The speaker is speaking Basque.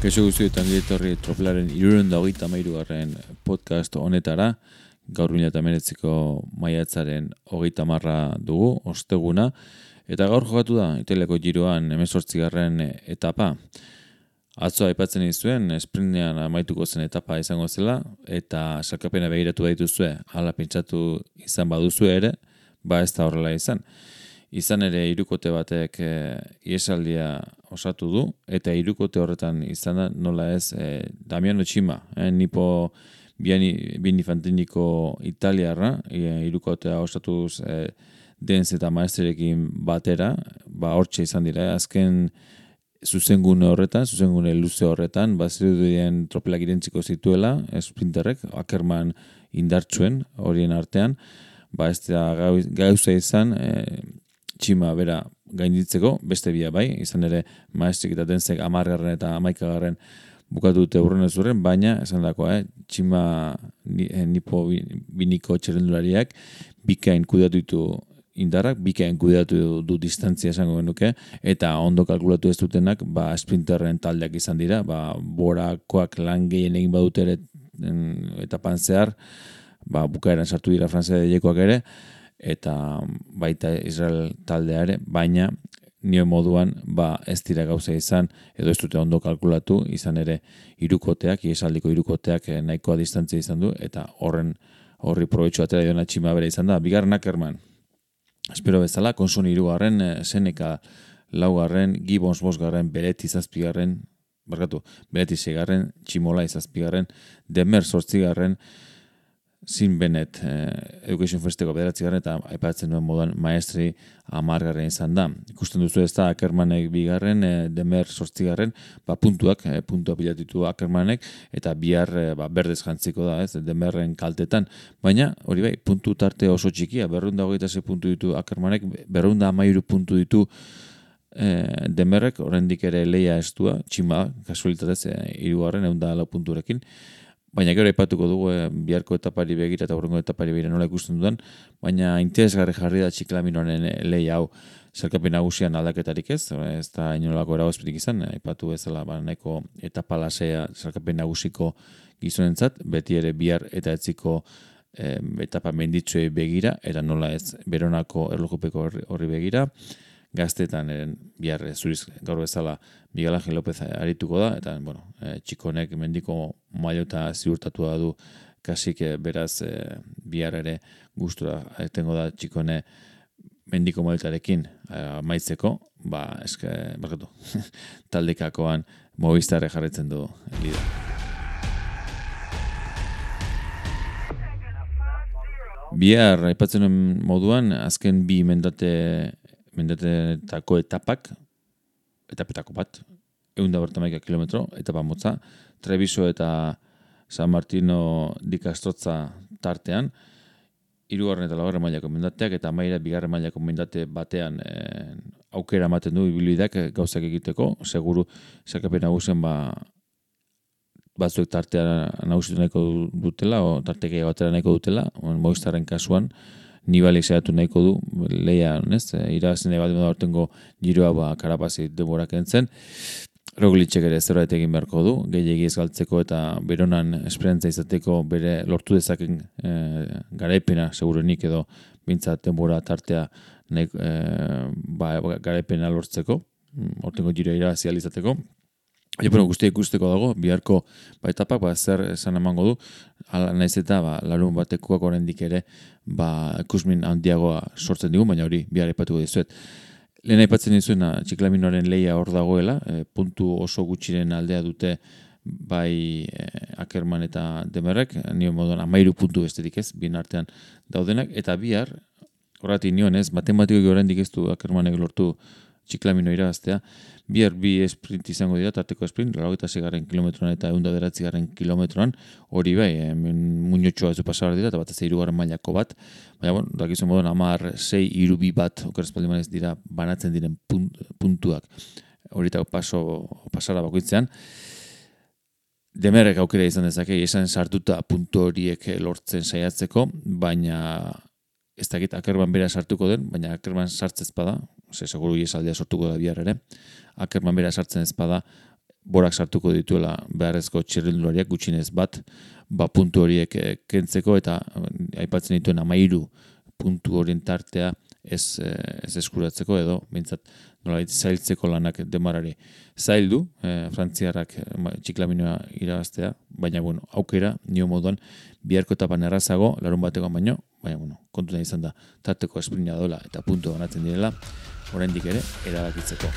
Kaixo guzti eta etorri tropelaren iruren da hogeita garren podcast honetara. Gaur mila eta meretziko maiatzaren hogeita marra dugu, osteguna. Eta gaur jokatu da, iteleko giroan garren etapa. Atzo aipatzen izuen, sprintean amaituko zen etapa izango zela, eta salkapena begiratu dituzue, hala pentsatu izan baduzu ere, ba ez da horrela izan. Izan ere irukote batek e, iesaldia osatu du, eta irukote horretan izan da nola ez e, Damiano Txima, e, nipo biani, bini fantiniko italiarra, e, irukotea osatuz e, denz eta maesterekin batera, ba hortxe izan dira, azken zuzengune horretan, zuzengune luze horretan, ba duen tropelak irentziko zituela, sprinterrek, Ackerman indartsuen horien artean, ba ez da gauza izan, e, txima bera gainditzeko, beste bia bai, izan ere maestrik eta denzek amargarren eta amaikagarren bukatu dute urren ez urren, baina esan dako, eh, txima eh, nipo biniko txerendulariak bikain kudatu ditu indarrak, bikain kudatu du distantzia esango genuke, eta ondo kalkulatu ez dutenak, ba, sprinterren taldeak izan dira, ba, borakoak lan gehien egin badut ere eta panzear, ba, bukaeran sartu dira frantzia ere, eta baita Israel taldeare, baina nio moduan ba ez dira gauza izan edo ez dute ondo kalkulatu izan ere irukoteak, iesaldiko irukoteak eh, nahikoa distantzia izan du eta horren horri probetxu atera diona txima bere izan da. Bigarren Ackerman, espero bezala, konsun irugarren, eh, Seneca laugarren, Gibbons bosgarren, Bereti zazpigarren, barkatu, Bereti segarren, Tximola izazpigarren, Demer sortzigarren, Zin benet eh, Education Festeko bederatzi garen eta aipatzen duen moduan maestri amargarren izan da. Ikusten duzu ez da Ackermanek bigarren, eh, Demer sortzigarren, ba, puntuak, eh, puntua pilatitu Ackermanek, eta bihar eh, ba, berdez jantziko da, ez, Demerren kaltetan. Baina, hori bai, puntu tarte oso txikia, berrunda hogeita ze puntu ditu Ackermanek, berrunda amairu puntu ditu eh, Demerrek, oraindik ere leia estua, txima, kasualitatez, eh, irugarren, egun da punturekin. Baina gero aipatuko dugu e, biharko etapari begira eta horrengo etapari begira nola ikusten dudan, baina interesgarri jarri da txiklaminoren eh, lehi hau. Zerkapen nagusian aldaketarik ez, ez da inolako eragozpetik izan, aipatu bezala ba, nahiko etapa lasea zerkapen nagusiko gizonentzat, beti ere bihar eta etziko e, etapa menditzuei begira, eta nola ez beronako erlojupeko horri begira, gaztetan eren bihar zuriz gaur bezala Miguel Ángel López arituko da, eta bueno, e, txikonek mendiko maiota ziurtatu da du kasik beraz e, bihar ere gustura etengo da txikone mendiko maiotarekin e, maitzeko, ba, eske, barkatu, taldekakoan mobistare jarretzen du lider. Bihar, aipatzen moduan, azken bi mendate mendetetako etapak, etapetako bat, egun da bertamaika kilometro, etapa motza, Treviso eta San Martino dikastrotza tartean, irugarren eta lagarren mailako mendateak, eta maira bigarren mailako mendate batean e, aukera ematen du ibilidak gauzak egiteko, seguru zerkapen nagusen ba, batzuek tartean nagusitu nahiko dutela, o tarteke batera nahiko dutela, moiztaren kasuan, nibalik zehatu nahiko du, leia, ez, irazine bat dut ortengo giroa ba, karapazi demorak entzen, Roglitxek ere zerbait egin beharko du, gehiagi ez galtzeko eta beronan esperantza izateko bere lortu dezaken e, garaipena, segurenik edo bintzat denbora tartea nahi, e, ba, garaipena lortzeko, ortengo giroa irazi izateko. Ja, bueno, guztia ikusteko dago, biharko ba, etapak, ba, zer esan emango du, ala naiz eta ba, larun batekuak oraindik ere ba, ikusmin handiagoa sortzen digu, baina hori bihar ipatuko dizuet. Lehen aipatzen dizuena txiklaminoaren leia hor dagoela, e, puntu oso gutxiren aldea dute bai e, Ackerman eta Demerrek, nio moduan amairu puntu bestetik ez, bien artean daudenak, eta bihar, horretik nioen ez, matematikoik oraindik ez du Ackermanek lortu txiklamino irabaztea, bihar bi sprint izango dira, tarteko sprint, lau segarren kilometroan eta egun garren kilometroan, hori bai, muñotxoa zu pasar dira, eta bat ez irugarren mailako bat, baina, bon, dakizun modon, amar, sei, irubi bat, okerazpaldi manez dira, banatzen diren puntuak, hori paso, pasara bakoitzean, Demerrek aukera izan dezake, esan sartuta puntu horiek lortzen saiatzeko, baina ez dakit akerban bera sartuko den, baina akerban sartzez bada, ze seguru iesaldea sortuko da bihar ere, akerman bera sartzen ez bada, borak sartuko dituela beharrezko txirrindulariak gutxinez bat, ba puntu horiek eh, kentzeko eta eh, aipatzen dituen amairu puntu horien tartea ez, eh, ez eskuratzeko edo, bintzat, nolait, zailtzeko lanak demarari zaildu, e, frantziarrak e, txiklaminoa irabaztea, baina, bueno, aukera, nio moduan, biharko etapan errazago, larun batekoan baino, baina, bueno, kontu nahi izan da, tarteko esprina dola eta puntu banatzen direla, oraindik ere, erabakitzeko.